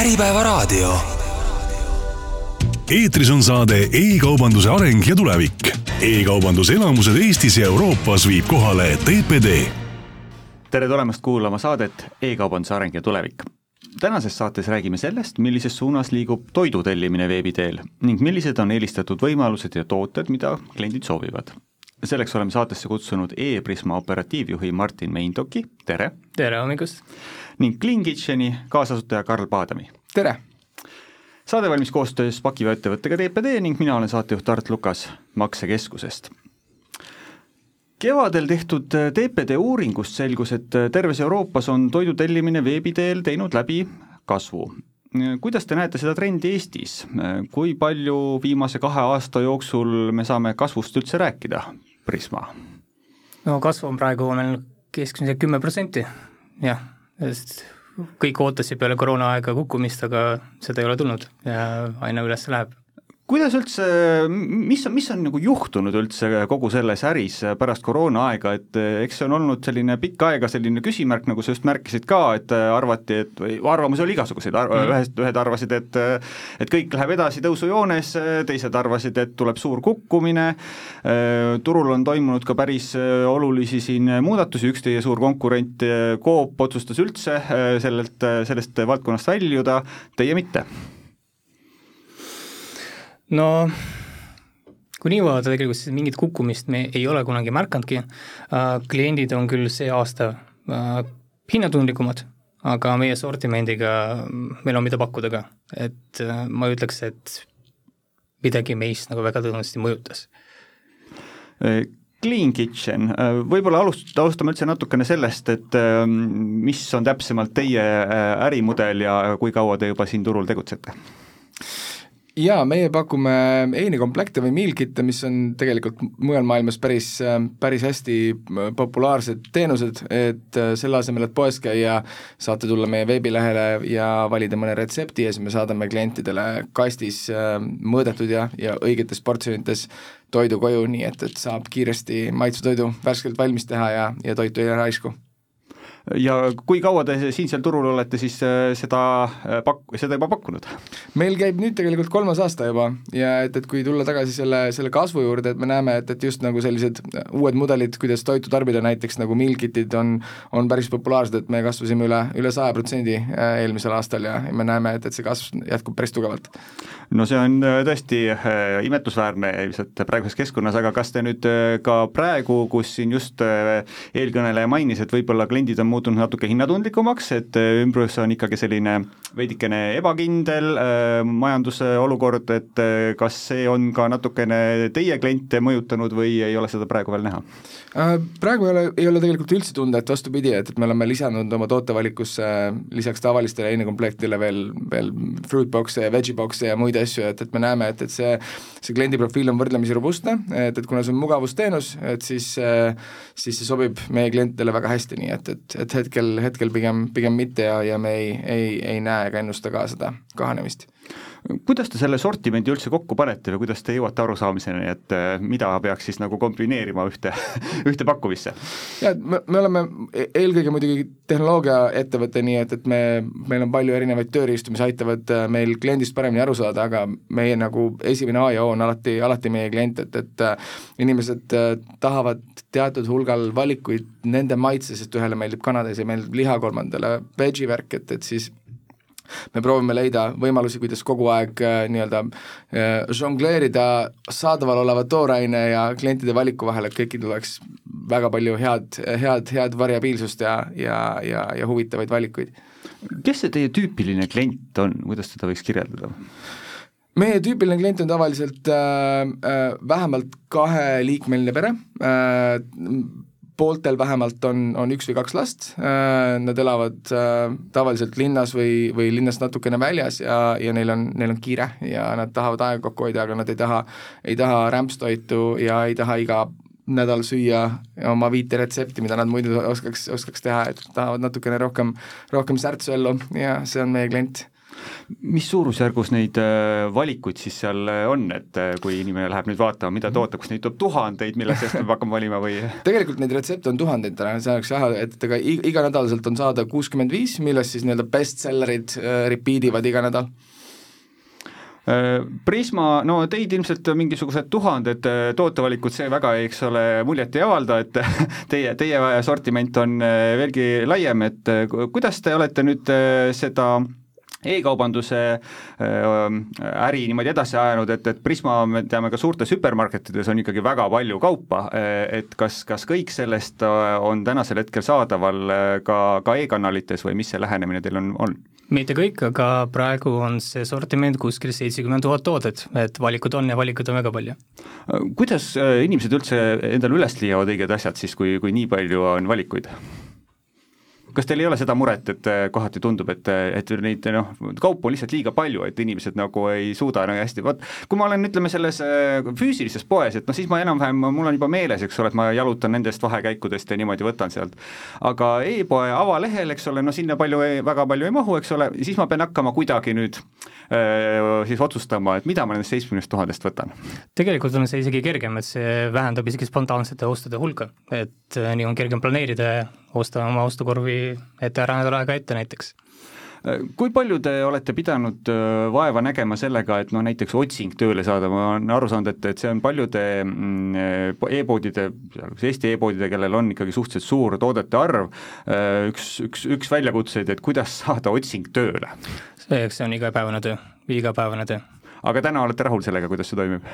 Äripäevaraadio. eetris on saade E-kaubanduse areng ja tulevik e. e-kaubanduse elamused Eestis ja Euroopas viib kohale TPD. tere tulemast kuulama saadet E-kaubanduse areng ja tulevik. tänases saates räägime sellest, millises suunas liigub toidu tellimine veebi teel ning millised on eelistatud võimalused ja tooted, mida kliendid soovivad selleks oleme saatesse kutsunud E-Prisma operatiivjuhi Martin Meintoki, tere! tere hommikust! Ning Clean Kitcheni kaasasutaja Karl Paadami. tere! saade valmis koostöös pakiva ettevõttega TPD ning mina olen saatejuht Art Lukas Maksekeskusest. kevadel tehtud TPD uuringust selgus, et terves Euroopas on toidu tellimine veebi teel teinud läbi kasvu kuidas te näete seda trendi Eestis, kui palju viimase kahe aasta jooksul me saame kasvust üldse rääkida, Prisma? no kasv on praegu meil keskmiselt kümme protsenti, jah, sest kõik ootasid peale koroonaaega kukkumist, aga seda ei ole tulnud. Ja aina üles läheb kuidas üldse, mis on, mis on nagu juhtunud üldse kogu selles äris pärast koroonaaega, et eks see on olnud selline pikka aega selline küsimärk, nagu sa just märkisid ka, et arvati, et või arvamusi oli igasuguseid ar, mm. ühed, ühed arvasid, et et kõik läheb edasi tõusujoones, teised arvasid, et tuleb suur kukkumine, turul on toimunud ka päris olulisi siin muudatusi, üks teie suur konkurent, Coop otsustas üldse sellelt, sellest valdkonnast väljuda, teie mitte no kui nii vaadata, tegelikult siis mingit kukkumist me ei ole kunagi märkanudki uh,, kliendid on küll see aasta uh, hinnatundlikumad, aga meie sortimendiga meil on, mida pakkuda ka, et uh, ma ütleks, et midagi meist nagu väga tõenäoliselt mõjutas. Clean Kitchen, võib-olla alust-, alustame üldse natukene sellest, et mis on täpsemalt teie ärimudel ja kui kaua te juba siin turul tegutsete? Jaa, meie pakume heinikomplekte või meal kit'e, mis on tegelikult mujal maailmas päris, päris hästi populaarsed teenused, et äh, selle asemel, et poes käia, saate tulla meie veebilehele ja valida mõne retsepti ja siis me saadame klientidele kastis äh, mõõdetud ja, ja õigetes portsjonites toidu koju, nii et, et saab kiiresti maitsutoidu värskelt valmis teha ja, ja toitu ei jää raisku ja kui kaua te siinsel turul olete siis äh, seda äh, pak-, seda juba pakkunud? meil käib nüüd tegelikult kolmas aasta juba ja et, et kui tulla tagasi selle, selle kasvu juurde, et me näeme, et, et just nagu sellised uued mudelid, kuidas toitu tarbida, näiteks nagu meal kit'id on, on päris populaarsed, et me kasvasime üle, üle saja protsendi äh, eelmisel aastal ja, ja me näeme, et, et see kasv jätkub päris tugevalt. no see on tõesti imetlusväärne ilmselt praeguses keskkonnas, aga kas te nüüd ka praegu, kus siin just eelkõneleja mainis, et võib-olla kliendid on muutunud natuke hinnatundlikumaks, et äh, ümbrus on ikkagi selline veidikene ebakindel äh, majanduse olukord, et äh, kas see on ka natukene teie kliente mõjutanud või ei ole seda praegu veel näha? Praegu ei ole, ei ole tegelikult üldse tunda, et vastupidi, et, et me oleme lisanud oma tootevalikusse lisaks tavalistele heinekomplektile veel, veel fruit box'e ja veggie box'e ja muid asju, et, et me näeme, et, et see, see kliendi profiil on võrdlemisi robustne, et, et kuna see on mugavusteenus, et siis, siis see sobib meie klientidele väga hästi, nii et, et, et hetkel, hetkel pigem, pigem mitte ja, ja me ei, ei, ei näe ega ennusta ka seda kahanemist kuidas te selle sortimendi üldse kokku panete või kuidas te jõuate arusaamiseni, et äh, mida peaks siis nagu kombineerima ühte, ühte pakkumisse? jaa, et me, me oleme e-, eelkõige muidugi tehnoloogiaettevõte, nii et, et me, meil on palju erinevaid tööriistu, mis aitavad äh, meil kliendist paremini aru saada, aga meie nagu esimene A ja O on alati, alati meie klient, et, et äh, inimesed tahavad teatud hulgal valikuid nende maitse, sest ühele meeldib kana, teisele meeldib liha, kolmandale veggie värk, et, et siis me proovime leida võimalusi, kuidas kogu aeg äh, nii-öelda äh, žongleerida saadaval oleva tooraine ja klientide valiku vahel, et kõikidel oleks väga palju head, head, head variabiilsust ja, ja, ja, ja huvitavaid valikuid. kes see teie tüüpiline klient on, kuidas teda võiks kirjeldada? meie tüüpiline klient on tavaliselt äh, äh, vähemalt kaheliikmeline pere äh,, pooltel vähemalt on, on üks või kaks last, äh, nad elavad äh, tavaliselt linnas või, või linnast natukene väljas ja, ja neil on, neil on kiire ja nad tahavad aega kokku hoida, aga nad ei taha, ei taha rämpstoitu ja ei taha iga nädal süüa oma viite retsepti, mida nad muidu oskaks, oskaks teha, et tahavad natukene rohkem, rohkem särtsu ellu. Ja see on meie klient mis suurusjärgus neid äh, valikuid siis seal äh, on, et äh, kui inimene läheb nüüd vaatama, mida toota, kas neid tuleb tuhandeid, mille seast peab hakkama valima või? tegelikult neid retsepte on tuhandeid täna, see oleks jah, et ega iganädalaselt on saada kuuskümmend viis, millest siis nii-öelda bestsellerid repeat ivad iga nädal Prisma, no teid ilmselt mingisugused tuhanded tootevalikud, see väga, eks ole, muljet ei avalda, et teie, teie sortiment on veelgi laiem, et kuidas te olete nüüd seda e-kaubanduse äh, äri niimoodi edasi ajanud, et, et Prisma, me teame ka suurtes hüpermarketides on ikkagi väga palju kaupa, äh, et kas, kas kõik sellest äh, on tänasel hetkel saadaval ka, ka e-kanalites või mis see lähenemine teil on, on? mitte kõik, aga praegu on see sortiment kuskil seitsekümmend tuhat toodet, et valikud on ja valikuid on väga palju. kuidas inimesed üldse endale üles leiavad õiged asjad siis, kui, kui nii palju on valikuid? Kas teil ei ole seda muret, et äh, kohati tundub, et, et neid noh, kaupu on lihtsalt liiga palju, et inimesed nagu ei suuda nagu hästi, vot kui ma olen, ütleme, selles füüsilises poes, et noh, siis ma enam-vähem, mul on juba meeles, eks ole, et ma jalutan nendest vahekäikudest ja niimoodi võtan sealt. aga e-poe avalehel, eks ole, no sinna palju, väga palju ei mahu, eks ole, siis ma pean hakkama kuidagi nüüd äh, siis otsustama, et mida ma nendest seitsmekümnest tuhandest võtan. tegelikult on see isegi kergem, et see vähendab isegi spontaansete ostude hulka, et nii on kergem planeerida osta oma ostukorvi ette ära nädal aega ette näiteks kui palju te olete pidanud äh, vaeva nägema sellega, et noh, näiteks otsing tööle saada, ma olen aru saanud, et, et see on paljude mm, e-poodide, sealhulgas Eesti e-poodide, kellel on ikkagi suhteliselt suur toodete arv, äh, üks, üks, üks väljakutseid, et kuidas saada otsing tööle? see, eks see on igapäevane töö, igapäevane töö. aga täna olete rahul sellega, kuidas see toimib?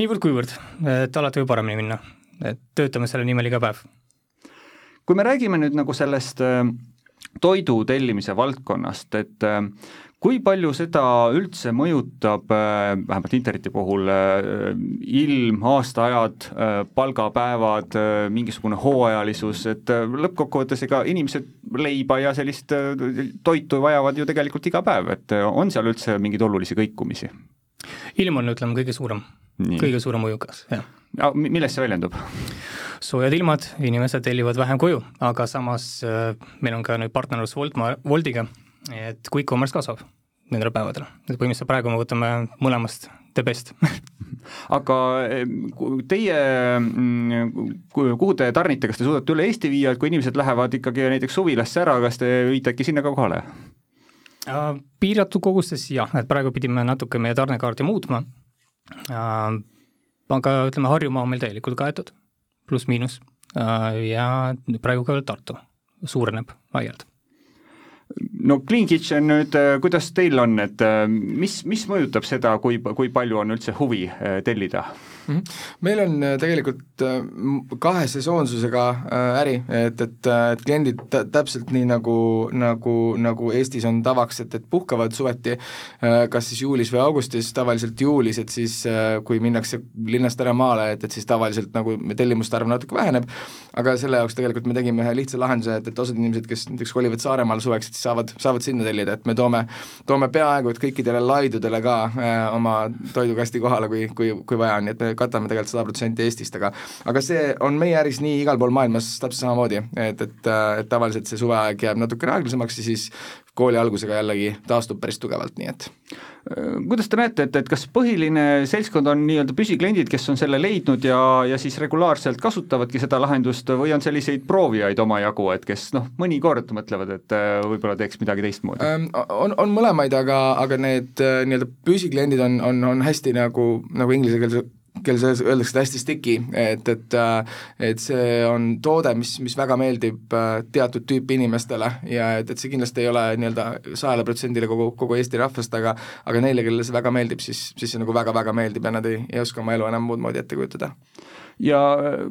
niivõrd-kuivõrd, et alati võib paremini minna, et töötame selle nimel iga päev kui me räägime nüüd nagu sellest äh, toidu tellimise valdkonnast, et äh, kui palju seda üldse mõjutab, äh, vähemalt interneti puhul, ilm, aastaajad, palgapäevad, mingisugune hooajalisus, et lõppkokkuvõttes ega inimesed leiba ja sellist toitu vajavad ju tegelikult iga päev, et on seal üldse mingeid olulisi kõikumisi? ilm on, ütleme, kõige suurem, kõige suurem mõjukas, jah. millest see väljendub? Soojad ilmad, inimesed tellivad vähem koju, aga samas äh, meil on ka nüüd partnerlus Woltma, Woldiga, et quick commerce kasvab nendel päevadel, et põhimõtteliselt praegu me võtame mõlemast the best. Aga teie, mm, kuhu te tarnite, kas te suudate üle Eesti viia, et kui inimesed lähevad ikkagi näiteks suvilasse ära, kas te viite äkki sinna ka kohale? Äh, piiratud kogustes jah, et praegu pidime natuke meie tarnekaarti muutma, äh, aga ütleme, Harjumaa on meil täielikult kaetud pluss-miinus äh, ja praegu ka veel Tartu suureneb laialt no Clean Kitchen nüüd, äh, kuidas teil on, et äh, mis, mis mõjutab seda, kui, kui palju on üldse huvi tellida? -hmm. meil on äh, tegelikult äh, kahe sesoonsusega äh, äri, et, et, et kliendid täpselt nii, nagu, nagu, nagu Eestis on tavaks, et, et puhkavad suveti kas siis juulis või augustis, tavaliselt juulis, et siis kui minnakse linnast ära maale, et, et siis tavaliselt nagu tellimuste arv natuke väheneb, aga selle jaoks tegelikult me tegime ühe lihtsa lahenduse, et, et osad inimesed, kes näiteks kolivad Saaremaale suveks, et siis saavad, saavad sinna tellida, et me toome, toome peaaegu et kõikidele laidudele ka äh, oma toidukasti kohale, kui, kui, kui vaja on, nii et me katame tegelikult sada protsenti Eestist, aga aga see on meie äris nii igal pool maailmas täpselt samamoodi, et, et, et tavaliselt see suveaeg jääb natukene aeglasemaks ja siis kooli algusega jällegi taastub päris tugevalt, nii et kuidas te näete, et, et kas põhiline seltskond on nii-öelda püsikliendid, kes on selle leidnud ja, ja siis regulaarselt kasutavadki seda lahendust või on selliseid proovijaid omajagu, et kes noh, mõnikord mõtlevad, et äh, võib-olla teeks midagi teistmoodi? On, on mõlemaid, aga, aga need äh, nii-öelda püsikliendid on, on, on hästi nagu, nagu inglise keeles keeles öeldakse hästi sticky, et, et et see on toode, mis, mis väga meeldib äh, teatud tüüpi inimestele ja et, et see kindlasti ei ole nii-öelda sajale protsendile kogu, kogu Eesti rahvast, aga aga neile, kellele see väga meeldib, siis, siis see nagu väga-väga meeldib ja nad ei, ei oska oma elu enam muud moodi ette kujutada ja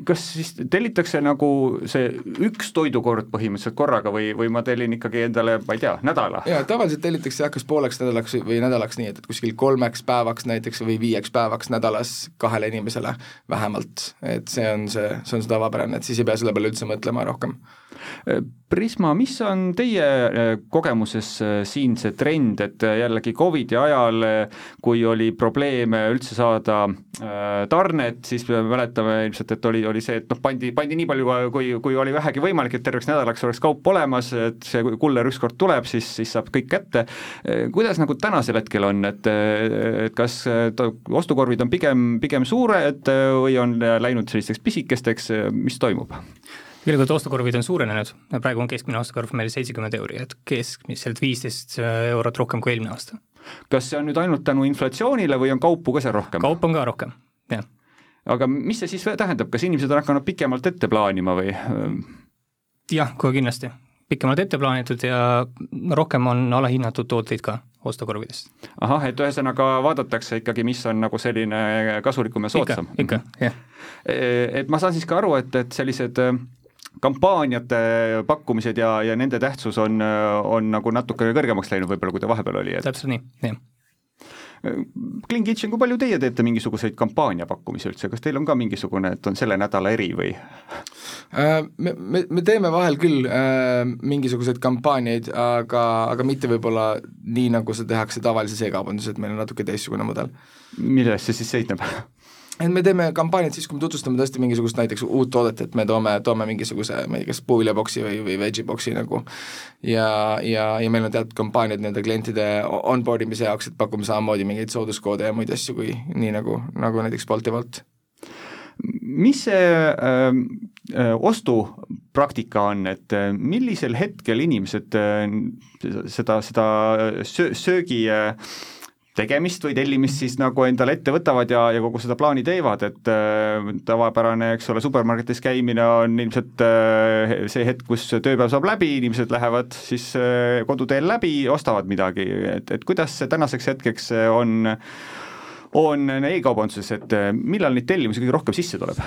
kas siis tellitakse nagu see üks toidukord põhimõtteliselt korraga või, või ma tellin ikkagi endale, ma ei tea, nädala? jaa, tavaliselt tellitakse jah, kas pooleks nädalaks või nädalaks, nii et, et kuskil kolmeks päevaks näiteks või viieks päevaks nädalas kahele inimesele vähemalt, et see on see, see on see tavapärane, et siis ei pea selle peale üldse mõtlema rohkem Prisma, mis on teie äh, kogemuses äh, siin see trend, et äh, jällegi Covidi ajal, kui oli probleeme üldse saada tarnet, siis me mäletame ilmselt, et oli, oli see, et noh, pandi, pandi nii palju, kui, kui oli vähegi võimalik, et terveks nädalaks oleks kaup olemas, et see kuller ükskord tuleb, siis, siis saab kõik kätte. kuidas nagu tänasel hetkel on, et, et kas ostukorvid on pigem, pigem suured või on läinud sellisteks pisikesteks, mis toimub? Tegelikult ostukorvid on suurenenud, praegu on keskmine ostukorv meil seitsekümmend euri, et keskmiselt viisteist eurot rohkem kui eelmine aasta. kas see on nüüd ainult tänu inflatsioonile või on kaupu ka seal rohkem? kaupa on ka rohkem, jah. aga mis see siis tähendab, kas inimesed on hakanud pikemalt ette plaanima või? jah, kohe kindlasti, pikemalt ette plaanitud ja rohkem on alahinnatud tooteid ka ostukorvidest. ahah, et ühesõnaga vaadatakse ikkagi, mis on nagu selline kasulikum ja soodsam. ikka, ikka, jah. et ma saan siis ka aru, et, et sellised kampaaniate pakkumised ja, ja nende tähtsus on, on nagu natukene kõrgemaks läinud võib-olla, kui ta vahepeal oli, et täpselt nii, jah. Clean Kitchen, kui palju teie teete mingisuguseid kampaania pakkumisi üldse, kas teil on ka mingisugune, et on selle nädala eri või? Äh, me, me, me teeme vahel küll äh, mingisuguseid kampaaniaid, aga, aga mitte võib-olla nii, nagu seda tehakse tavalises e-kaubanduses, et meil on natuke teistsugune mudel. milles see siis seisneb et me teeme kampaaniat siis, kui me tutvustame tõesti mingisugust näiteks uut toodet, et me toome, toome mingisuguse, ma ei tea, kas puuviljaboksi või, või veggie boksi nagu. Ja, ja, ja meil on teatud kampaaniad nii-öelda klientide onboard imise jaoks, et pakume samamoodi mingeid sooduskoode ja muid asju, kui nii nagu, nagu näiteks Wolt mis see äh, ostupraktika on, et äh, millisel hetkel inimesed äh, seda, seda söö, söögi äh, tegemist või tellimist siis nagu endale ette võtavad ja, ja kogu seda plaani teevad, et äh, tavapärane, eks ole, supermarketis käimine on ilmselt äh, see hetk, kus tööpäev saab läbi, inimesed lähevad siis äh, koduteel läbi, ostavad midagi, et, et kuidas see tänaseks hetkeks on, on e-kaubanduses, et äh, millal neid tellimusi kõige rohkem sisse tuleb?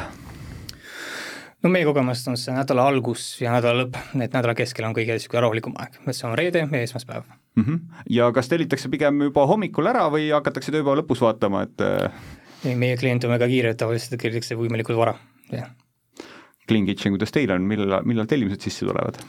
no meie kogemust on see nädala algus ja nädala lõpp, et nädala keskel on kõige niisugune rahulikum aeg, et see on reede ja esmaspäev mm. -hmm. ja kas tellitakse pigem juba hommikul ära või hakatakse tööpäeva lõpus vaatama, et ei, meie klient on väga kiire, tavaliselt tellitakse võimalikult vara, jah Clean Kitchen, kuidas teil on, millal, millal tellimused sisse tulevad?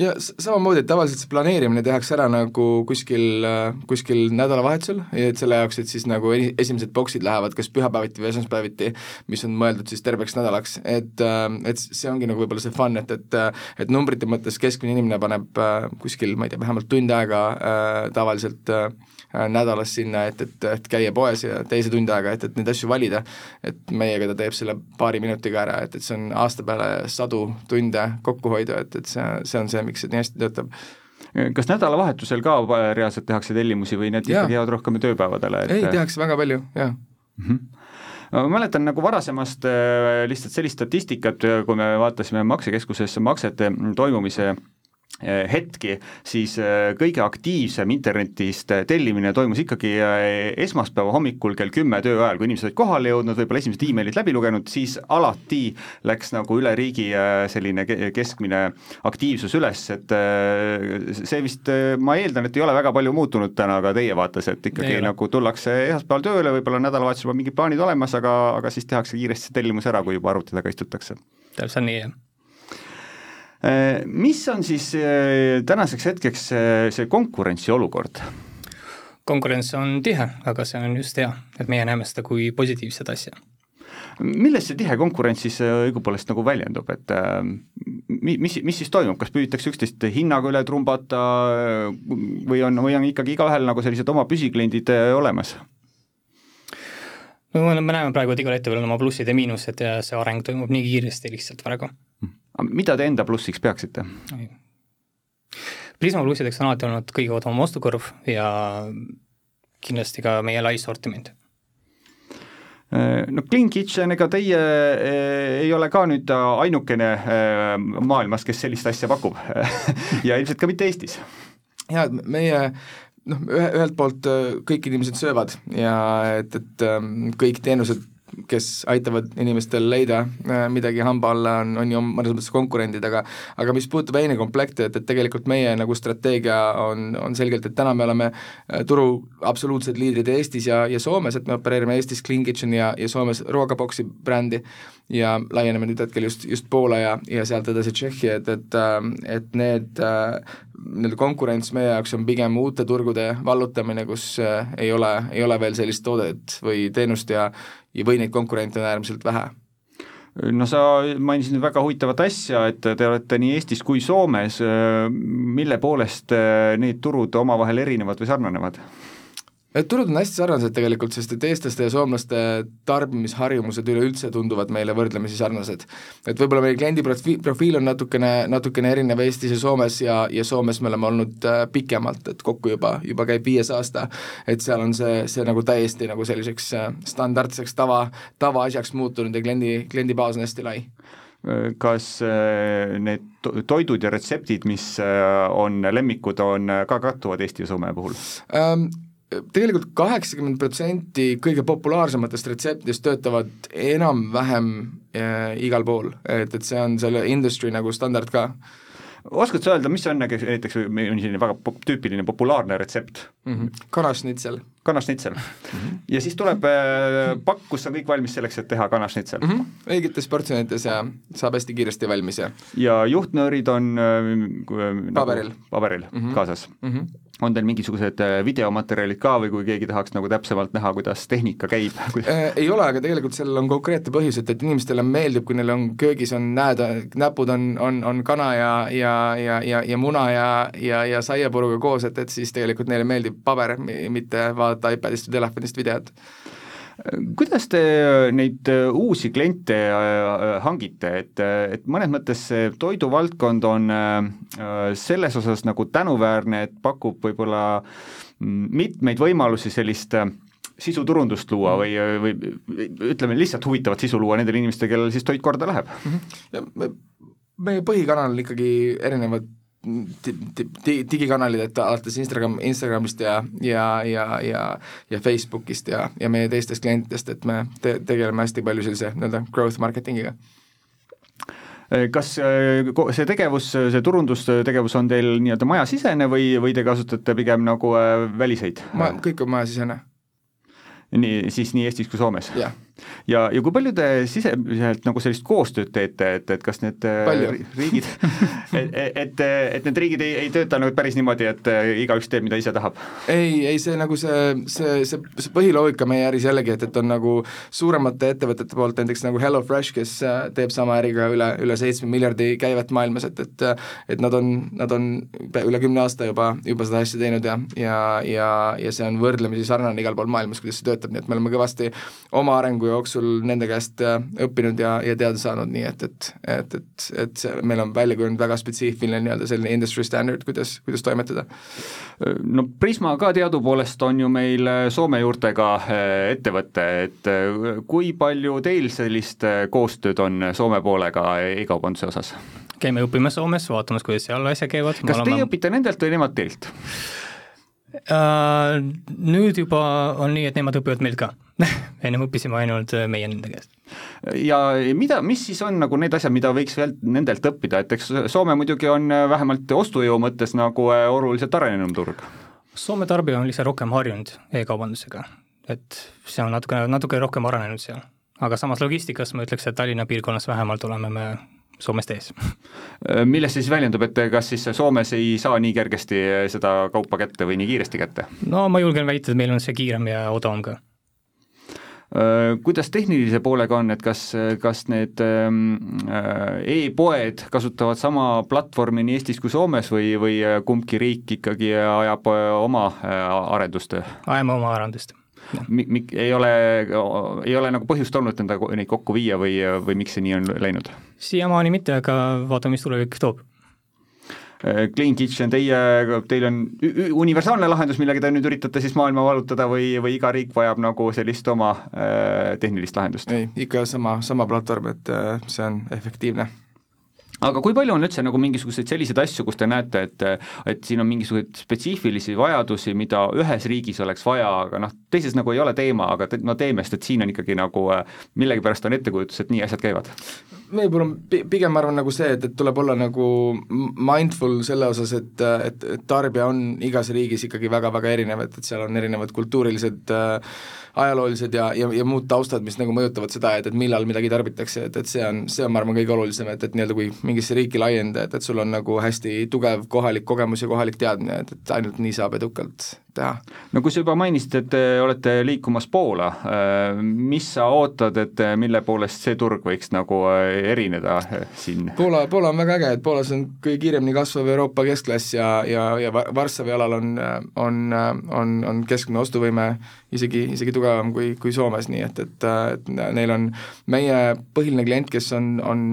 ja samamoodi, et tavaliselt see planeerimine tehakse ära nagu kuskil, kuskil nädalavahetusel, et selle jaoks, et siis nagu esimesed boksid lähevad kas pühapäeviti või esmaspäeviti, mis on mõeldud siis terveks nädalaks, et, et see ongi nagu võib-olla see fun, et, et et numbrite mõttes keskmine inimene paneb kuskil, ma ei tea, vähemalt tund aega äh, tavaliselt äh, Äh, nädalas sinna, et, et, et käia poes ja teise tund aega, et, et neid asju valida, et meiega ta teeb selle paari minutiga ära, et, et see on aasta peale sadu tunde kokkuhoidu, et, et see, see on see, miks see nii hästi töötab kas nädalavahetusel ka reaalselt tehakse tellimusi või need ikkagi jäävad rohkem tööpäevadele et...? ei, tehakse väga palju, jaa mm. -hmm ma mäletan nagu varasemast äh, lihtsalt sellist statistikat, kui me vaatasime maksekeskuses maksete toimumise hetki, siis eh, kõige aktiivsem internetist eh, tellimine toimus ikkagi esmaspäeva hommikul kell kümme töö ajal, kui inimesed olid kohale jõudnud, võib-olla esimesed emailid läbi lugenud, siis alati läks nagu üle riigi selline keskmine aktiivsus üles, et see vist, ma eeldan, et ei ole väga palju muutunud täna ka teie vaates, et ikkagi ei nagu tullakse esmaspäeval tööle, võib-olla nädalavahetusel juba mingid plaanid olemas, aga, aga siis tehakse kiiresti tellimus ära, kui juba arvuti taga istutakse. täpselt nii, jah mis on siis äh, tänaseks hetkeks äh, see konkurentsiolukord? konkurents on tihe, aga see on just hea, et meie näeme seda kui positiivset asja. milles see tihe konkurents siis õigupoolest nagu väljendub, et mi-, mis, mis siis toimub, kas püütakse üksteist hinnaga üle trumbata või on, või on ikkagi igaühel nagu sellised oma püsikliendid olemas? no me näeme praegu, et igal ettevõttel on oma plussid ja miinused ja see areng toimub nii kiiresti lihtsalt praegu mida te enda plussiks peaksite? Prisma plussideks on alati olnud kõige odavam ostukorv ja kindlasti ka meie lai sortiment äh, no Clean Kitchen, ega teie äh, ei ole ka nüüd ainukene äh, maailmas, kes sellist asja pakub ja ilmselt ka mitte Eestis. jaa, meie noh, ühe, ühelt poolt kõik inimesed söövad ja et, et kõik teenused kes aitavad inimestel leida äh, midagi hamba alla, on, on ju mõnes mõttes konkurendid, aga aga mis puudutab heinekomplekte, et, et tegelikult meie nagu strateegia on, on selgelt, et täna me oleme äh, turu absoluutsed liidrid Eestis ja, ja Soomes, et me opereerime Eestis Clean Kitchen ja, ja Soomes Ruogaboksi brändi ja laieneme nüüd hetkel just, just Poola ja, ja sealt edasi Tšehhi, et, et et need nii-öelda konkurents meie jaoks on pigem uute turgude vallutamine, kus ei ole, ei ole veel sellist toodet või teenust ja ja või neid konkurente on äärmiselt vähe no sa mainisid väga huvitavat asja, et te olete nii Eestis kui Soomes, mille poolest need turud omavahel erinevad või sarnanevad? Need turud on hästi sarnased tegelikult, sest et eestlaste ja soomlaste tarbimisharjumused üleüldse tunduvad meile võrdlemisi sarnased. et võib-olla meie kliendi profi-, profiil on natukene, natukene erinev Eestis ja Soomes ja, ja Soomes me oleme olnud äh, pikemalt, et kokku juba, juba käib viies aasta, et seal on see, see nagu täiesti nagu selliseks äh, standardseks tava, tavaasjaks muutunud ja kliendi, kliendibaas on hästi lai kas äh, need toidud ja retseptid, mis on lemmikud, on ka kattuvad Eesti ja Soome puhul um,? Tegelikult kaheksakümmend protsenti kõige populaarsematest retseptidest töötavad enam-vähem äh, igal pool, et, et see on selle industry nagu standard ka oskad sa öelda, mis on näiteks selline väga pop, tüüpiline populaarne retsept mm? -hmm. kanašnitsel. kanašnitsel mm. -hmm. ja siis tuleb äh, pakk, kus on kõik valmis selleks, et teha kanašnitsel mm. -hmm. õigetes portsjonites ja saab hästi kiiresti valmis ja ja juhtnöörid on äh, paberil nagu, paberil mm -hmm. kaasas mm. -hmm on teil mingisugused äh, videomaterjalid ka või kui keegi tahaks nagu täpsemalt näha, kuidas tehnika käib äh,? Ei ole, aga tegelikult sellel on konkreetne põhjus, et, et inimestele meeldib, kui neil on köögis on näed, näpud on, on, on kana ja, ja, ja, ja, ja muna ja, ja, ja saiapuruga koos, et, et siis tegelikult neile meeldib paber, mitte vaadata iPadist või telefonist videot kuidas te äh, neid äh, uusi kliente äh, hangite, et, et mõnes mõttes see toiduvaldkond on selles osas nagu tänuväärne, et pakub võib-olla mm, mitmeid võimalusi sellist sisuturundust luua või, või ütleme, lihtsalt huvitavat sisu luua nendele inimestele, kellel siis toit korda läheb mm. -hmm. meie põhikanal on ikkagi erinevad digikanalid, et alates Instagram, Instagramist ja, ja, ja, ja ja Facebookist ja, ja meie teistest klientidest, et me te-, tegeleme hästi palju sellise nii-öelda growth marketingiga kas äh, see tegevus, see turundustegevus on teil nii-öelda majasisene või, või te kasutate pigem nagu äh, väliseid? ma, kõik on majasisene. nii, siis nii Eestis kui Soomes? jah ja, ja kui palju te sisemiselt nagu sellist koostööd teete, et, et kas need äh, palju. riigid et, et, et need riigid ei, ei tööta nagu päris niimoodi, et äh, igaüks teeb, mida ise tahab? ei, ei see nagu see, see, see, see põhiloogika meie äris jällegi, et, et on nagu suuremate ettevõtete poolt, näiteks nagu HelloFresh, kes äh, teeb sama äriga üle, üle seitsme miljardi käivet maailmas, et, et et nad on, nad on üle kümne aasta juba, juba seda asja teinud ja, ja, ja, ja see on võrdlemisi sarnane igal pool maailmas, kuidas see töötab, nii et me oleme kõvasti oma arengu jooksul nende käest äh, õppinud ja, ja teada saanud, nii et, et, et, et, et see, meil on välja kujunenud väga spetsiifiline nii-öelda selline industry standard, kuidas, kuidas toimetada. no Prisma ka teadupoolest on ju meil äh, Soome juurtega äh, ettevõte, et kui palju teil sellist koostööd on Soome poolega e-kaubanduse osas? käime õppimas Soomes, vaatamas, kuidas seal asjad käivad. kas teie oleme... õpite nendelt või nemad teilt? Uh, nüüd juba on nii, et nemad õpivad meilt ka ennem õppisime ainult äh, meie nende käest. ja mida, mis siis on nagu need asjad, mida võiks veel nendelt õppida, et eks Soome muidugi on äh, vähemalt ostujõu mõttes nagu oluliselt arenenum turg? Soome tarbija on lihtsalt rohkem harjunud e-kaubandusega, et see on natuke, natuke rohkem arenenud seal. aga samas logistikas ma ütleks, et Tallinna piirkonnas vähemalt oleme me Soomest ees. millest siis väljendub, et kas siis Soomes ei saa nii kergesti seda kaupa kätte või nii kiiresti kätte? no ma julgen väita, et meil on see kiirem ja odavam ka kuidas tehnilise poolega on, et kas, kas need ähm, e-poed kasutavad sama platvormi nii Eestis kui Soomes või, või kumbki riik ikkagi ajab oma arendust? ajame oma arendust mi-, mi-, ei ole, ei ole nagu põhjust olnud enda, neid kokku viia või, või miks see nii on läinud? siiamaani mitte, aga vaatame, mis tulevik toob. Äh, Clean Kitchen, teie, teil on universaalne lahendus, millega te nüüd üritate siis maailma vallutada või, või iga riik vajab nagu sellist oma äh, tehnilist lahendust? ei, ikka sama, sama platvorm, et äh, see on efektiivne aga kui palju on üldse nagu mingisuguseid selliseid asju, kus te näete, et et siin on mingisuguseid spetsiifilisi vajadusi, mida ühes riigis oleks vaja, aga noh, teises nagu ei ole teema, aga te, no teeme, sest et siin on ikkagi nagu millegipärast on ettekujutus, et nii asjad käivad? On pigem ma arvan nagu see, et, et tuleb olla nagu mindful selle osas, et, et, et tarbija on igas riigis ikkagi väga-väga erinev, et, et seal on erinevad kultuurilised äh, ajaloolised ja, ja, ja muud taustad, mis nagu mõjutavad seda, et, et millal midagi tarbitakse, et, et see on, see on, ma arvan, kõige olulisem, et, et nii-öelda kui mingisse riiki laieneda, et, et sul on nagu hästi tugev kohalik kogemus ja kohalik teadmine, et, et ainult nii saab edukalt teha. no kui sa juba mainisid, et te olete liikumas Poola, äh, mis sa ootad, et mille poolest see turg võiks nagu äh, erineda äh, siin? Poola, Poola on väga äge, et Poolas on kõige kiiremini kasvav Euroopa keskklass ja, ja, ja Varssavi alal on, on, on, on keskmine ostuvõime isegi, isegi tugevam kui, kui Soomes, nii et, et, et neil on meie põhiline klient, kes on, on,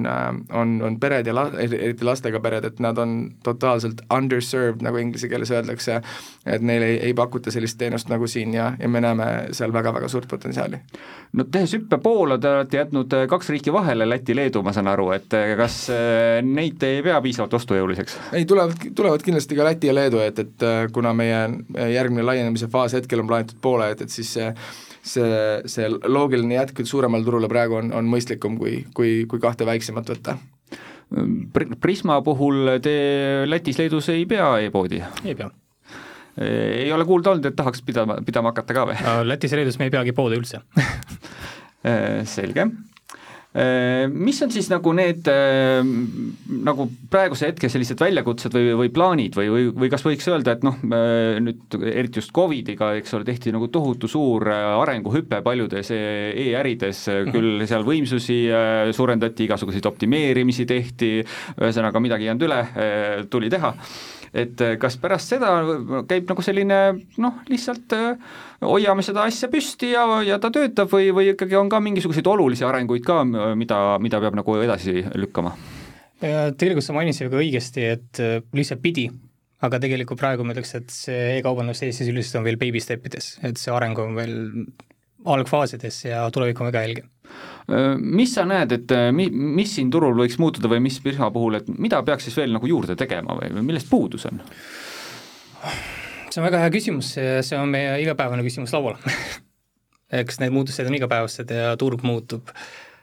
on, on pered ja la-, eriti lastega pered, et nad on totaalselt underserved, nagu inglise keeles öeldakse, et neile ei, ei pakuta sellist teenust nagu siin ja, ja me näeme seal väga-väga suurt potentsiaali. no tehes hüppe Poola, te olete jätnud kaks riiki vahele, Läti, Leedu, ma saan aru, et kas neid ei pea piisavalt ostujõuliseks? ei, tulevad, tulevad kindlasti ka Läti ja Leedu, et, et kuna meie järgmine laienemise faas hetkel on plaanitud Poola, et, et siis see see, see loogiline jätk suuremale turule praegu on, on mõistlikum, kui, kui, kui kahte väiksemat võtta. Prisma puhul te Lätis-Leedus ei pea e-poodi? ei pea ei ole kuulda olnud, et tahaks pidama, pidama hakata ka või? Lätis ja Leedus me ei peagi poode üldse selge Äh, mis on siis nagu need äh, nagu praeguse hetke sellised väljakutsed või, või plaanid või, või, või kas võiks öelda, et noh, äh, nüüd eriti just Covidiga, eks ole, tehti nagu tohutu suur arenguhüpe paljudes e-ärides, küll seal võimsusi suurendati, igasuguseid optimeerimisi tehti, ühesõnaga midagi ei jäänud üle, tuli teha et eh, kas pärast seda käib nagu selline noh, lihtsalt eh, hoiame seda asja püsti ja, ja ta töötab või, või ikkagi on ka mingisuguseid olulisi arenguid ka, mida, mida peab nagu edasi lükkama? tegelikult sa mainisid väga õigesti, et eh, lihtsalt pidi, aga tegelikult praegu ma ütleks, et see e-kaubandus Eestis üldiselt on veel baby step ides, et see areng on veel algfaasides ja tulevik on väga helge mis sa näed, et mi-, mis siin turul võiks muutuda või mis Prisma puhul, et mida peaks siis veel nagu juurde tegema või, või millest puudus on? see on väga hea küsimus, see on meie igapäevane küsimus laual eks need muutused on igapäevased ja turg muutub Äh,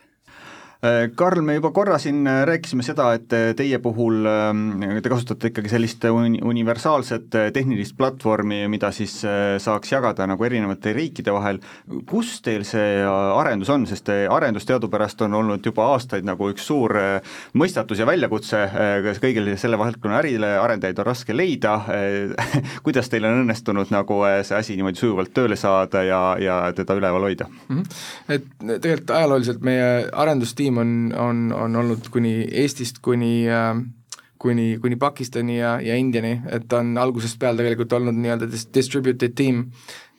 Karl, me juba korra siin äh, rääkisime seda, et äh, teie puhul ähm, te kasutate ikkagi sellist uni-, universaalset tehnilist platvormi, mida siis saaks jagada nagu erinevate riikide vahel. kus teil see arendus on, sest arendus teadupärast on olnud juba aastaid nagu üks suur mõistatus ja väljakutse kõigile selle valdkonna ärile, arendajaid on raske leida, kuidas teil on õnnestunud nagu see asi niimoodi sujuvalt tööle saada ja, ja teda üleval hoida mm? -hmm. Et tegelikult ajalooliselt meie arendustiim tiim on, on, on olnud kuni Eestist kuni äh, kuni, kuni Pakistani ja, ja Indiani, et ta on algusest peale tegelikult olnud nii-öelda distributed team,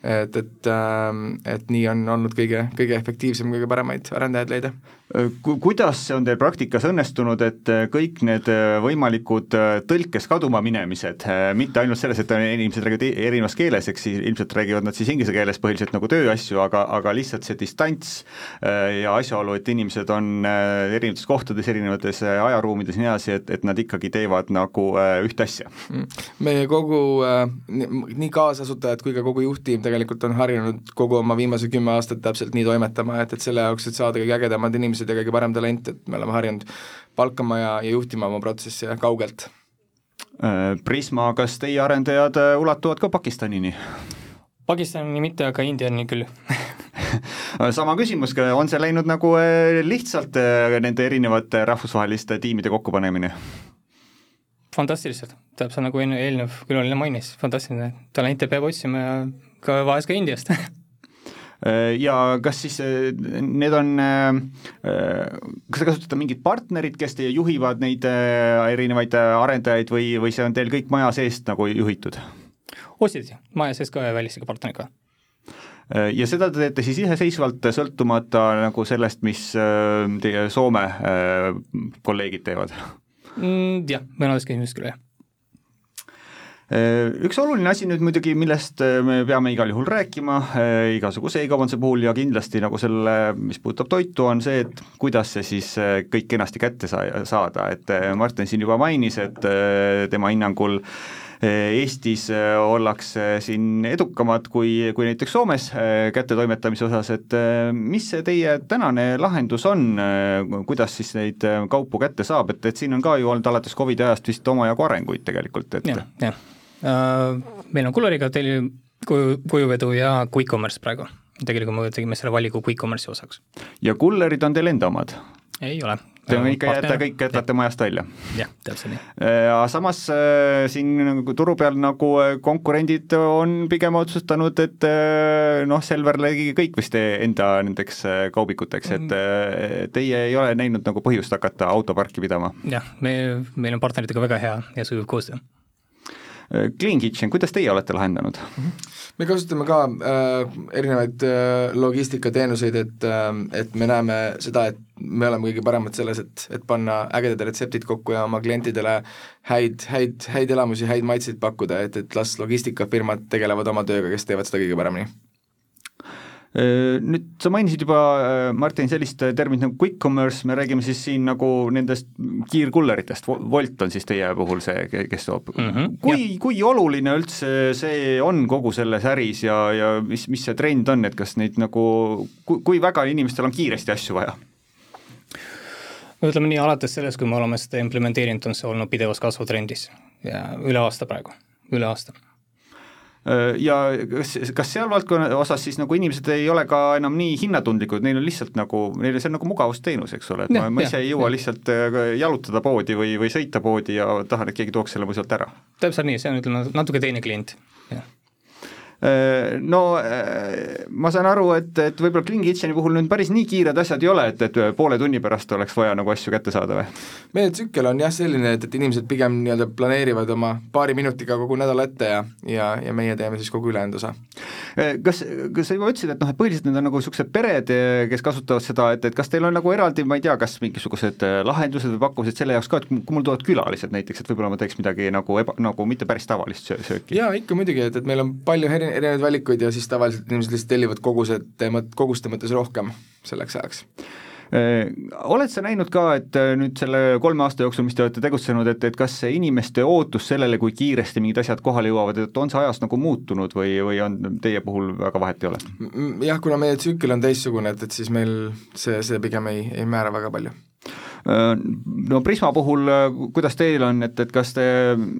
et, et, ähm, et nii on olnud kõige, kõige efektiivsem, kõige paremaid arendajaid leida Ku-, kuidas see on teil praktikas õnnestunud, et äh, kõik need äh, võimalikud äh, tõlkes kaduma minemised, mitte ainult selles, et inimesed räägivad e-, erinevas keeles, eks siis ilmselt räägivad nad siis inglise keeles põhiliselt nagu tööasju, aga, aga lihtsalt see distants ja asjaolu, et inimesed on erinevates kohtades, erinevates ajaruumides ja nii edasi, et, et nad ikkagi teevad nagu ühte asja? Mm. meie kogu, nii kaasasutajad kui ka kogu juhttiim tegelikult on harjunud kogu oma viimase kümme aastat täpselt nii toimetama, et, et selle jaoks, et saada kõige ägedamad inimesed inimesed ja kõige parem talent, et me oleme harjunud palkama ja, ja juhtima oma protsessi kaugelt. Äh, Prisma, kas teie arendajad äh, ulatuvad ka Pakistanini? Pakistanini mitte, aga Indiani küll sama küsimus, on see läinud nagu äh, lihtsalt nende erinevate rahvusvaheliste tiimide kokkupanemine? fantastiliselt, täpselt nagu eelnev külaline mainis, fantastiline, talente peab otsima ja ka vahest ka Indiast ja kas siis äh, need on, äh, kas te kasutate mingit partnerit, kes teie juhivad neid erinevaid arendajaid või, või see on teil kõik maja seest nagu juhitud? ostjad, maja sees ka ja välisega partneriga ja seda te teete siis iseseisvalt, sõltumata nagu sellest, mis teie Soome kolleegid teevad mm,? Jah, mõnedes küsimustes küll, jah Üks oluline asi nüüd muidugi, millest me peame igal juhul rääkima igasuguse e-kaubanduse puhul ja kindlasti nagu selle, mis puudutab toitu, on see, et kuidas see siis kõik kenasti kätte saa-, saada, et Martin siin juba mainis, et tema hinnangul äh, Eestis äh, ollakse siin edukamad kui, kui näiteks Soomes äh, kättetoimetamise osas, et äh, mis see teie tänane lahendus on, kuidas siis neid kaupu kätte saab, et, et siin on ka ju olnud alates Covidi ajast vist omajagu arenguid tegelikult, et jah, jah. uh,. Meil on Kulleriga teli-, kuju, kujuvedu ja Quick Commerce praegu. tegelikult me tegime selle valiku Quick Commerce'i osaks. ja kullerid on teil enda omad? ei ole Te ikka jätate kõik, jätate majast välja? jah, täpselt nii. ja samas äh, siin nagu turu peal nagu äh, konkurendid on pigem otsustanud, et äh, noh, Selver tegi kõik vist enda nendeks kaubikuteks, et mm. teie ei ole näinud nagu põhjust hakata autoparki pidama? jah, me, meil on partneritega väga hea ja sujuv koostöö Clean Kitchen, kuidas teie olete lahendanud? -hmm. me kasutame ka äh, erinevaid äh, logistikateenuseid, et äh,, et me näeme seda, et me oleme kõige paremad selles, et, et panna ägedad retseptid kokku ja oma klientidele häid, häid, häid elamusi, häid maitseid pakkuda, et, et las logistikafirmad tegelevad oma tööga, kes teevad seda kõige paremini nüüd sa mainisid juba, äh, Martin, sellist terminit nagu quick commerce, me räägime siis siin nagu nendest kiirkulleritest, Wolt on siis teie puhul see, kes toob. Mm. -hmm, kui, kui oluline üldse see on kogu selles äris ja, ja mis, mis see trend on, et kas neid nagu, kui väga inimestel on kiiresti asju vaja? no ütleme nii, alates sellest, kui me oleme seda implementeerinud, on see olnud pidevas kasvutrendis. Ja üle aasta praegu, üle aasta. Äh, ja kas, kas seal valdkonna osas siis nagu inimesed ei ole ka enam nii hinnatundlikud, neil on lihtsalt nagu, neile see on nagu mugavusteenus, eks ole, et ja, ma, ma ise ei jõua ja. lihtsalt äh, jalutada poodi või, või sõita poodi ja tahan, et keegi tooks selle mu sealt ära. täpselt nii, see on, ütleme, natuke teine klient, jah Äh, no äh, ma saan aru, et, et võib-olla Clean Kitcheni puhul nüüd päris nii kiired asjad ei ole, et, et poole tunni pärast oleks vaja nagu asju kätte saada või? meie tsükkel on jah selline, et, et inimesed pigem nii-öelda planeerivad oma paari minutiga kogu nädala ette ja, ja, ja meie teeme siis kogu ülejäänud osa. Äh, kas, kas sa juba ütlesid, et noh, et põhiliselt need on nagu niisugused pered, kes kasutavad seda, et, et kas teil on nagu eraldi, ma ei tea, kas mingisugused lahendused või pakkumised selle jaoks ka, et kui mul tulevad külalised näiteks, et võib-olla ma teeks midagi nagu eba, nagu mitte päris tavalist sööki? jaa, ikka muidugi, et, et meil on palju eri, erinevaid valikuid ja siis tavaliselt inimesed lihtsalt tellivad kogusete mõt-, koguste mõttes rohkem selleks ajaks äh, oled sa näinud ka, et äh, nüüd selle kolme aasta jooksul, mis te olete tegutsenud, et, et kas inimeste ootus sellele, kui kiiresti mingid asjad kohale jõuavad, et on see ajas nagu muutunud või, või on teie puhul väga vahet ei ole? jah, kuna meie tsükkel on teistsugune, et, et siis meil see, see pigem ei, ei määra väga palju no Prisma puhul, äh, kuidas teil on, et, et kas te,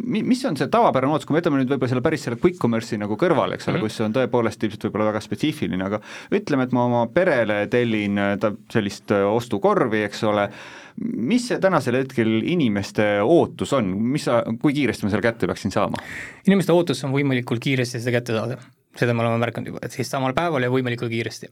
mis on see tavapärane ootus, kui me jätame nüüd võib-olla selle päris selle quick commerce'i nagu kõrvale, eks ole mm, -hmm. kus see on tõepoolest ilmselt võib-olla väga spetsiifiline, aga ütleme, et ma oma perele tellin äh, ta sellist ostukorvi, eks ole, mis see tänasel hetkel inimeste ootus on, mis sa, kui kiiresti ma selle kätte peaksin saama? inimeste ootus on võimalikult kiiresti seda kätte saada, seda me oleme märganud juba, et siis samal päeval ja võimalikult kiiresti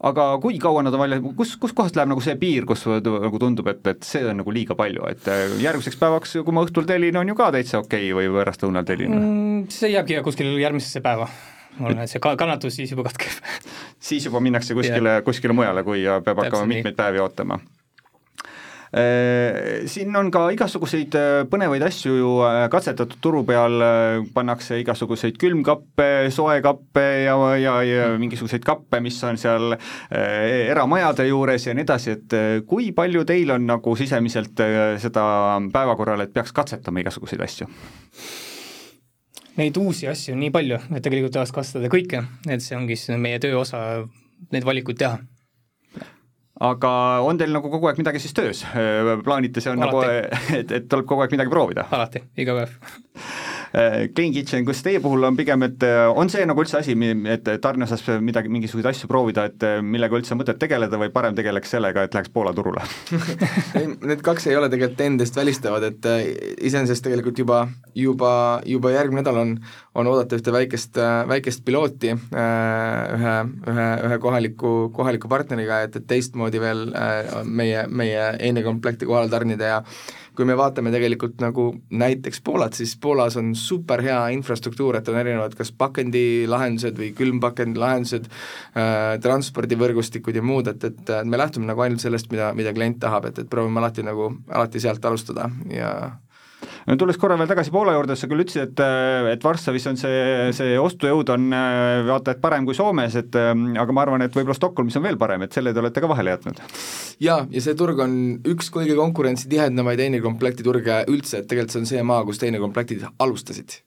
aga kui kaua nad on väljas, kus, kuskohast läheb nagu see piir, kus nagu tundub, et, et see on nagu liiga palju, et äh, järgmiseks päevaks, kui ma õhtul tellin, on ju ka täitsa okei okay, või pärastlõunal tellin mm,? See jääbki kuskil järgmisesse päeva ma arvan, et see kannatus siis juba katkeb siis juba minnakse kuskile yeah., kuskile mujale, kui peab hakkama mitmeid päevi ootama siin on ka igasuguseid äh, põnevaid asju ju äh, katsetatud turu peal, pannakse igasuguseid külmkappe, soekappe ja, ja, ja mingisuguseid kappe, mis on seal eramajade juures ja nii edasi, et kui palju teil on nagu sisemiselt seda päevakorral, et peaks katsetama igasuguseid asju? Neid uusi asju on nii palju, et tegelikult tahaks katsetada kõike, et see ongi siis meie töö osa, neid valikuid teha aga on teil nagu kogu aeg midagi siis töös, plaanite see on nagu, Alati. nagu, et, et tuleb kogu aeg midagi proovida? alati, iga päev Clean Kitchen, kas teie puhul on pigem, et äh, on see nagu üldse asi, et tarne osas midagi, mingisuguseid asju proovida, et äh, millega üldse mõtet tegeleda või parem tegeleks sellega, et läheks Poola turule? Ei, need kaks ei ole tegelikult endast välistavad, et iseenesest tegelikult juba, juba, juba järgmine nädal on, on oodata ühte väikest, väikest pilooti ühe, ühe, ühe kohaliku, kohaliku partneriga, et, et teistmoodi veel meie, meie einekomplekti kohale tarnida ja kui me vaatame tegelikult nagu näiteks Poolat, siis Poolas on super hea infrastruktuur, et on erinevad kas pakendilahendused või külmpakendilahendused äh,, transpordivõrgustikud ja muud, et, et me lähtume nagu ainult sellest, mida, mida klient tahab, et, et proovime alati nagu, alati sealt alustada ja tulles korra veel tagasi Poola juurde, sa küll ütlesid, et, et Varssavis on see, see ostujõud on vaata et parem kui Soomes, et aga ma arvan, et võib-olla Stockholmis on veel parem, et selle te olete ka vahele jätnud. jaa, ja see turg on üks kõige konkurentsitihedamaid teinikomplekti turge üldse, et tegelikult see on see maa, kus teinikomplektid alustasid.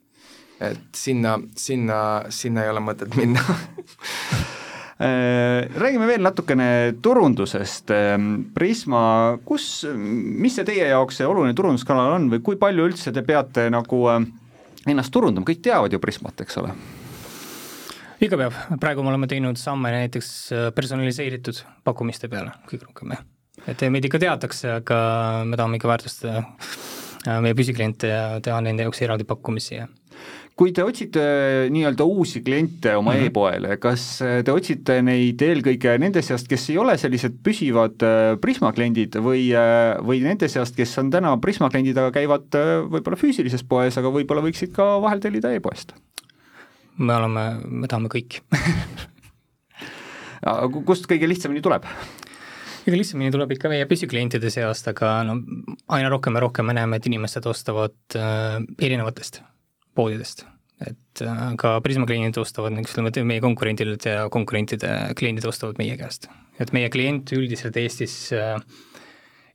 et sinna, sinna, sinna ei ole mõtet minna Äh, räägime veel natukene turundusest. Ähm, Prisma, kus, mis see teie jaoks see oluline turunduskanal on või kui palju üldse te peate nagu äh, ennast turundama, kõik teavad ju Prismat, eks ole? ikka peab, praegu me oleme teinud samme näiteks äh, personaliseeritud pakkumiste peale kõige rohkem jah. et meid ikka teatakse, aga me tahame ikka väärtustada meie püsikliente ja teha nende jaoks eraldi pakkumisi ja kui te otsite äh, nii-öelda uusi kliente oma mm -hmm. e-poele, kas äh, te otsite neid eelkõige nende seast, kes ei ole sellised püsivad äh, Prisma kliendid või, või nende seast, kes on täna Prisma kliendid, aga käivad võib-olla füüsilises poes, aga võib-olla võiksid ka vahel tellida e-poest? me oleme, me tahame kõik kust kõige lihtsamini tuleb? kõige lihtsamini tuleb ikka meie püsiklientide seast, aga no aina rohkem ja rohkem me näeme, et inimesed ostavad äh, erinevatest poodidest. et äh, ka Prisma kliendid ostavad, ütleme, meie konkurendid ja konkurentide kliendid ostavad meie käest. et meie klient üldiselt Eestis äh,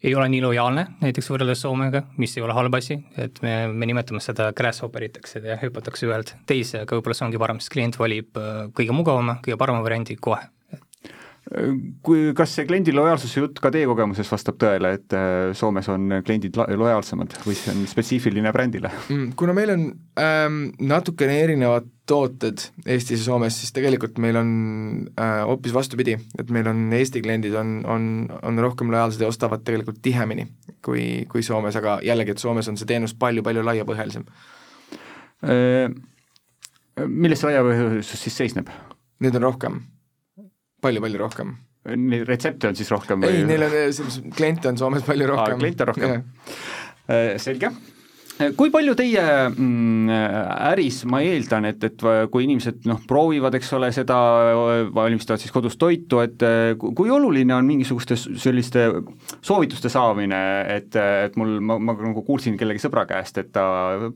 ei ole nii lojaalne näiteks võrreldes Soomega, mis ei ole halb asi, et me, me nimetame seda grasshopperitakse ja hüpatakse ühelt teise, aga võib-olla see ongi parem, sest klient valib äh, kõige mugavama, kõige parema variandi kohe kui, kas see kliendi lojaalsuse jutt ka teie kogemuses vastab tõele, et äh, Soomes on kliendid lojaalsemad või see on spetsiifiline brändile? Mm, kuna meil on ähm, natukene erinevad tooted Eestis ja Soomes, siis tegelikult meil on äh, hoopis vastupidi, et meil on Eesti kliendid on, on, on rohkem lojaalsed ja ostavad tegelikult tihemini kui, kui Soomes, aga jällegi, et Soomes on see teenus palju-palju laiapõhjalisem äh,. milles see laiapõhjalisus siis seisneb? Neid on rohkem palju-palju rohkem. Neid retsepte on siis rohkem või? ei, neil on, selles kliente on Soomes palju rohkem. kliente on rohkem, äh, selge kui palju teie mm, äris, ma eeldan, et, et kui inimesed noh, proovivad, eks ole, seda, valmistavad siis kodus toitu, et kui oluline on mingisuguste selliste soovituste saamine, et, et mul, ma, ma nagu kuulsin kellegi sõbra käest, et ta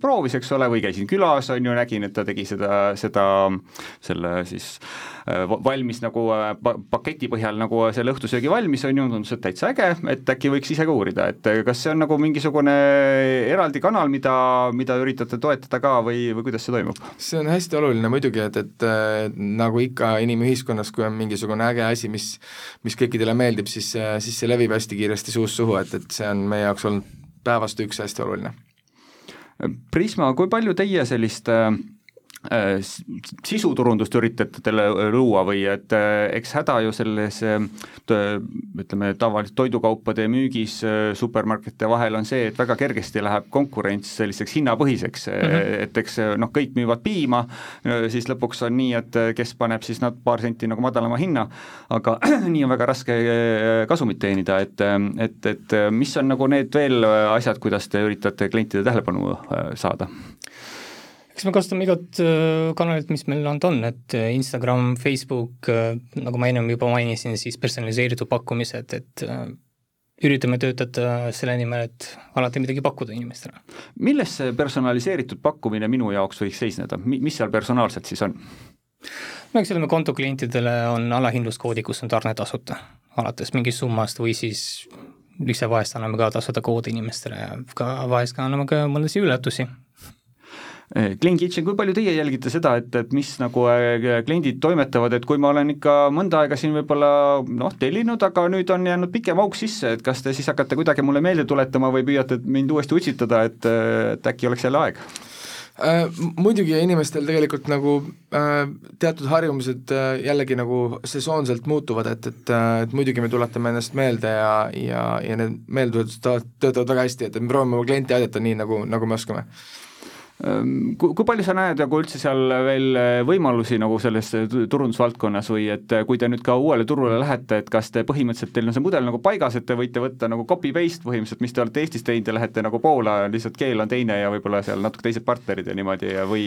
proovis, eks ole, või käisin külas, on ju, nägin, et ta tegi seda, seda, selle siis valmis nagu paketi põhjal nagu selle õhtusöögi valmis, on ju, tundus, et täitsa äge, et äkki võiks ise ka uurida, et kas see on nagu mingisugune eraldi kanal, mida, mida üritate toetada ka või, või kuidas see toimub? see on hästi oluline muidugi, et, et äh, nagu ikka inimühiskonnas, kui on mingisugune äge asi, mis mis kõikidele meeldib, siis, siis see levib hästi kiiresti suust suhu, et, et see on meie jaoks olnud päevast üks hästi oluline. Prisma, kui palju teie sellist Äh, sisuturundust üritate teile luua või et äh, eks häda ju selles äh, ütleme, tavaliselt toidukaupade müügis supermarketite vahel on see, et väga kergesti läheb konkurents selliseks hinnapõhiseks mm, -hmm. et eks noh, kõik müüvad piima, siis lõpuks on nii, et kes paneb siis nad paar senti nagu madalama hinna, aga nii on väga raske kasumit teenida, et, et, et mis on nagu need veel asjad, kuidas te üritate klientide tähelepanu saada? Eks me kasutame igat äh, kanalit, mis meil anda on, et äh, Instagram, Facebook, äh, nagu ma ennem juba mainisin, siis personaliseeritud pakkumised, et üritame töötada selle nimel, et alati midagi pakkuda inimestele. milles see personaliseeritud pakkumine minu jaoks võiks seisneda, mis seal personaalselt siis on? no eks ütleme, kontoklientidele on allahindluskoodi, kus on tarne tasuta, alates mingist summast või siis ise vahest anname ka tasuta koodi inimestele ja ka vahest ka anname ka mõndasid üllatusi Eh, Clean Kitchen, kui palju teie jälgite seda, et, et mis nagu eh, kliendid toimetavad, et kui ma olen ikka mõnda aega siin võib-olla noh, tellinud, aga nüüd on jäänud pikem auk sisse, et kas te siis hakkate kuidagi mulle meelde tuletama või püüate mind uuesti utsitada, et, et äkki oleks jälle aeg? Äh, muidugi inimestel tegelikult nagu äh, teatud harjumused äh, jällegi nagu sesoonselt muutuvad, et, et äh,, et muidugi me tuletame ennast meelde ja, ja, ja need meeldetuletused töötavad väga hästi, et me proovime oma klienti aidata nii, nagu, nagu me oskame kui, kui palju sa näed nagu üldse seal veel võimalusi nagu selles turundusvaldkonnas või et kui te nüüd ka uuele turule lähete, et kas te põhimõtteliselt, teil on see mudel nagu paigas, et te võite võtta nagu copy-paste põhimõtteliselt, mis te olete Eestis teinud ja lähete nagu Poola, lihtsalt keel on teine ja võib-olla seal natuke teised partnerid ja niimoodi ja või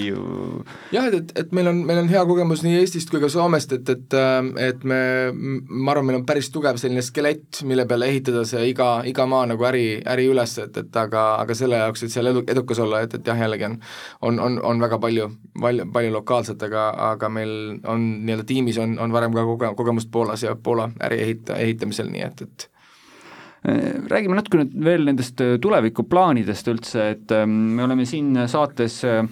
jah, et, et, et meil on, meil on hea kogemus nii Eestist kui ka Soomest, et, et et me, ma arvan, meil on päris tugev selline skelett, mille peale ehitada see iga, iga maa nagu äri, äri üles, et, et aga, aga selle jaoks, et seal edu, edukas olla, et, et jah, jällegi on on, on, on väga palju, palju, palju lokaalset, aga, aga meil on nii-öelda tiimis on, on varem ka koge-, kogemust Poolas ja Poola äri ehita-, ehitamisel, nii et, et räägime natuke nüüd veel nendest tulevikuplaanidest üldse, et ähm, me oleme siin saates äh,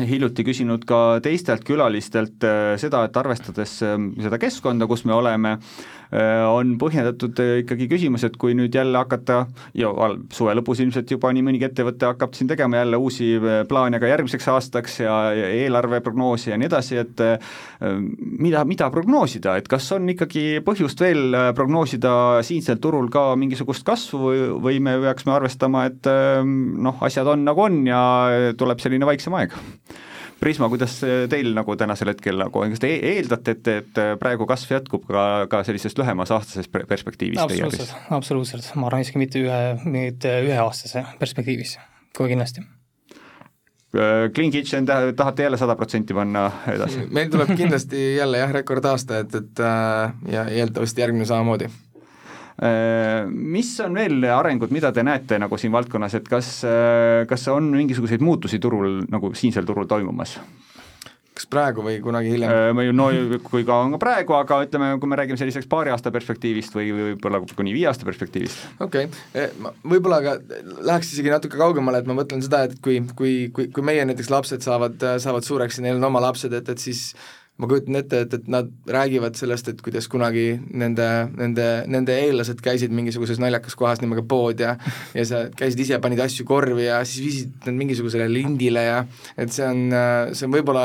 hiljuti küsinud ka teistelt külalistelt äh, seda, et arvestades seda keskkonda, kus me oleme, Äh, on põhjendatud äh, ikkagi küsimus, et kui nüüd jälle hakata ja suve lõpus ilmselt juba nii mõnigi ettevõte hakkab siin tegema jälle uusi äh, plaane ka järgmiseks aastaks ja eelarveprognoosi ja nii edasi, et mida, mida prognoosida, et kas on ikkagi põhjust veel prognoosida siinsel turul ka mingisugust kasvu või, või me peaksime arvestama, et noh, asjad on nagu on ja tuleb selline vaiksem aeg? Prisma, kuidas teil nagu tänasel hetkel nagu, kas te eeldate, et, et praegu kasv jätkub ka, ka sellises lühemas aastases perspektiivis? absoluutselt, absoluutselt, ma arvan isegi mitte ühe, mitte üheaastase perspektiivis, kohe kindlasti äh, Clean Kitchen tahate jälle sada protsenti panna edasi? meil tuleb kindlasti jälle jah, rekordaasta, et, et äh, ja eeldatavasti järgmine samamoodi Äh, mis on veel arengud, mida te näete nagu siin valdkonnas, et kas, äh, kas on mingisuguseid muutusi turul nagu siinsel turul toimumas? kas praegu või kunagi hiljem? Äh, no kui ka on ka praegu, aga ütleme, kui me räägime selliseks paari aasta perspektiivist või võib-olla kuni viie aasta perspektiivist. okei okay., võib-olla aga läheks isegi natuke kaugemale, et ma mõtlen seda, et kui, kui, kui, kui meie näiteks lapsed saavad, saavad suureks ja neil on oma lapsed, et, et siis ma kujutan ette, et, et nad räägivad sellest, et kuidas kunagi nende, nende, nende eellased käisid mingisuguses naljakas kohas nimega pood ja ja sa käisid ise, panid asju korvi ja siis viisid nad mingisugusele lindile ja et see on, see on võib-olla,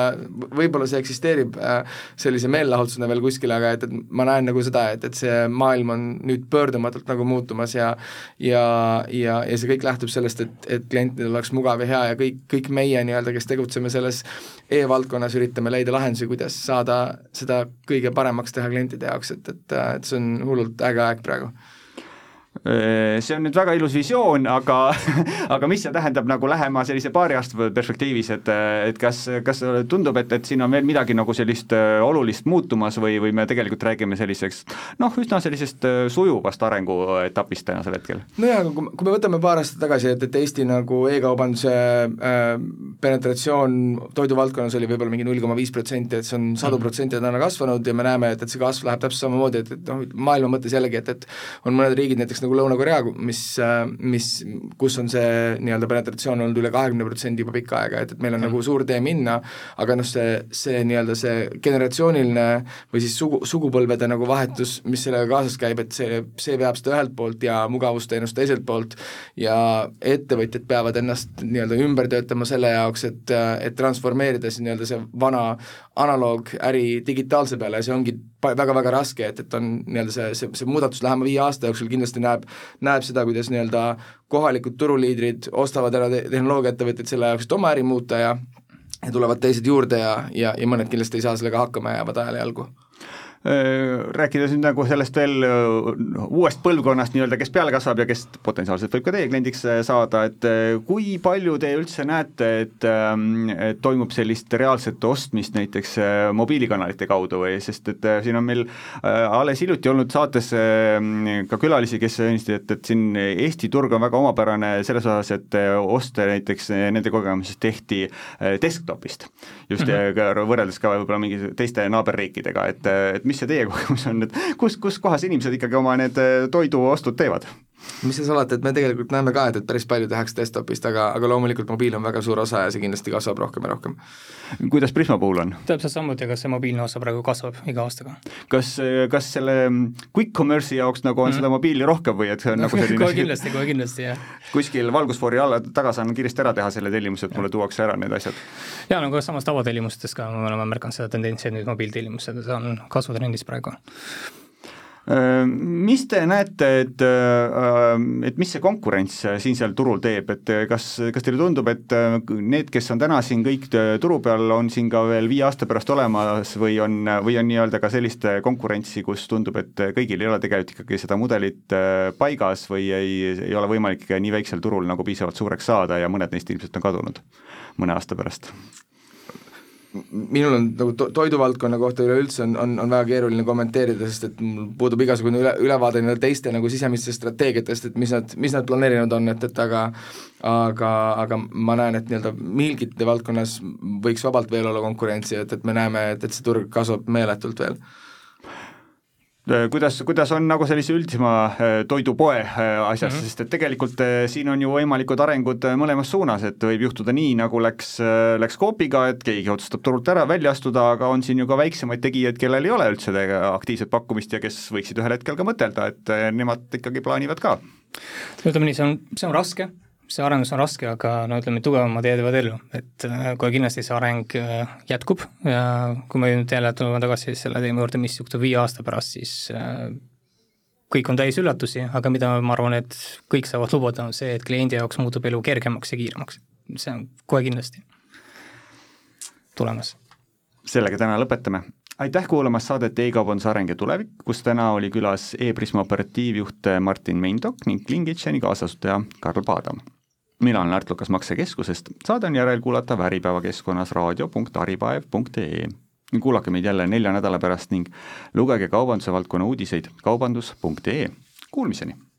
võib-olla see eksisteerib äh, sellise meelelahutusena veel kuskil, aga et, et ma näen nagu seda, et, et see maailm on nüüd pöördumatult nagu muutumas ja ja, ja, ja see kõik lähtub sellest, et, et klientidel oleks mugav ja hea ja kõik, kõik meie nii-öelda, kes tegutseme selles e-valdkonnas, üritame leida lahendusi, kuidas saada seda kõige paremaks teha klientide jaoks, et, et, et see on hullult äge aeg praegu see on nüüd väga ilus visioon, aga aga mis see tähendab nagu lähema sellise paari aasta perspektiivis, et et kas, kas tundub, et, et siin on veel midagi nagu sellist äh, olulist muutumas või, või me tegelikult räägime selliseks noh, üsna sellisest äh, sujuvast arenguetapist tänasel hetkel? nojah, aga kui, kui me võtame paar aastat tagasi, et, et Eesti nagu e-kaubanduse äh, penetratsioon toiduvaldkonnas oli võib-olla mingi null koma viis protsenti, et see on sadu mm. protsenti täna kasvanud ja me näeme, et, et see kasv läheb täpselt samamoodi, et, et noh, maailma mõttes jällegi, et, et on mõned riigid näiteks näiteks nagu Lõuna-Korea, mis, mis, kus on see nii-öelda penetratsioon olnud üle kahekümne protsendi juba pikka aega, et, et meil on mm. nagu suur tee minna, aga noh, see, see nii-öelda see generatsiooniline või siis sugu, sugupõlvede nagu vahetus, mis sellega kaasas käib, et see, see veab seda ühelt poolt ja mugavusteenust teiselt poolt ja ettevõtjad peavad ennast nii-öelda ümber töötama selle jaoks, et, et transformeerida siis nii-öelda see vana analookäri digitaalse peale ja see ongi väga-väga raske, et, et on nii-öelda see, see, see muudatus lähema viie aasta jooksul kindlasti näeb, näeb seda, kuidas nii-öelda kohalikud turuliidrid ostavad ära te tehnoloogiaettevõtteid selle jaoks, et oma äri muuta ja ja tulevad teised juurde ja, ja, ja mõned kindlasti ei saa sellega hakkama ja jäävad ajale jalgu rääkides nüüd nagu sellest veel äh, uuest põlvkonnast nii-öelda, kes peale kasvab ja kes potentsiaalselt võib ka teie kliendiks äh, saada, et kui palju te üldse näete, et, ähm, et toimub sellist reaalset ostmist näiteks mobiilikanalite kaudu või, sest et siin on meil alles hiljuti olnud saates ka külalisi, kes ütlesid, et, et siin Eesti turg on väga omapärane selles osas, et oste näiteks nende kogemuses tehti desktopist. just mm, -hmm. võrreldes ka võib-olla mingi teiste naaberriikidega, et, et mis see teie kogemus on, et kus, kus kohas inimesed ikkagi oma need äh, toiduostud teevad? Mis seal salata, et me tegelikult näeme ka, et, et päris palju tehakse desktopist, aga, aga loomulikult mobiil on väga suur osa ja see kindlasti kasvab rohkem ja rohkem. kuidas Prisma puhul on? täpselt samuti, aga see mobiilne osa praegu kasvab iga aastaga. kas, kas selle quick commerce'i jaoks nagu on mm. seda mobiili rohkem või et see on nagu selline kohe kindlasti, kohe kindlasti, jah. kuskil valgusfoori alla taga saan kiiresti ära teha selle tellimuse, et mulle tuuakse ära need asjad? jaa, nagu samas tavatellimustes ka me oleme märganud seda tendentsi, et nüüd mobiiltellimused on kasvutrendis praegu mis te näete, et, äh, et mis see konkurents siinsel turul teeb, et kas, kas teile tundub, et need, kes on täna siin kõik turu peal, on siin ka veel viie aasta pärast olemas või on, või on nii-öelda ka sellist konkurentsi, kus tundub, et kõigil ei ole tegelikult ikkagi seda mudelit paigas või ei, ei ole võimalik nii väiksel turul nagu piisavalt suureks saada ja mõned neist ilmselt on kadunud mõne aasta pärast? Minul on nagu to-, toiduvaldkonna kohta üleüldse on, on, on väga keeruline kommenteerida, sest et mul puudub igasugune üle, ülevaade nii-öelda teiste nagu sisemistest strateegiatest, et mis nad, mis nad planeerinud on, et, et aga aga, aga ma näen, et nii-öelda milgite valdkonnas võiks vabalt veel olla konkurentsi, et, et me näeme, et, et see turg kasvab meeletult veel kuidas, kuidas on nagu sellise üldisema äh, toidupoe äh, asjas mm, -hmm. sest et tegelikult siin on ju võimalikud arengud mõlemas suunas, et võib juhtuda nii, nagu läks, läks Coopiga, et keegi otsustab turult ära, välja astuda, aga on siin ju ka väiksemaid tegijaid, kellel ei ole üldse aktiivset pakkumist ja kes võiksid ühel hetkel ka mõtelda, et nemad ikkagi plaanivad ka. ütleme nii, see on, see on raske see arendus on raske, aga no ütleme, tugevamad jäävad ellu, et äh, kohe kindlasti see areng äh, jätkub ja kui me nüüd jälle tuleme tagasi selle teema juurde, mis juhtub viie aasta pärast, siis äh, kõik on täis üllatusi, aga mida ma arvan, et kõik saavad lubada, on see, et kliendi jaoks muutub elu kergemaks ja kiiremaks. see on kohe kindlasti tulemas. sellega täna lõpetame aitäh kuulamast saadet E-kaubanduse areng ja tulevik, kus täna oli külas e-Prisma operatiivjuht Martin Meindok ning Klingitšeni kaasasutaja Karl Paadam mina olen Ärt Lukas Maksekeskusest, saade on järelkuulatav Äripäeva keskkonnas raadio.äripäev.ee. kuulake meid jälle nelja nädala pärast ning lugege kaubanduse valdkonna uudiseid kaubandus.ee, kuulmiseni!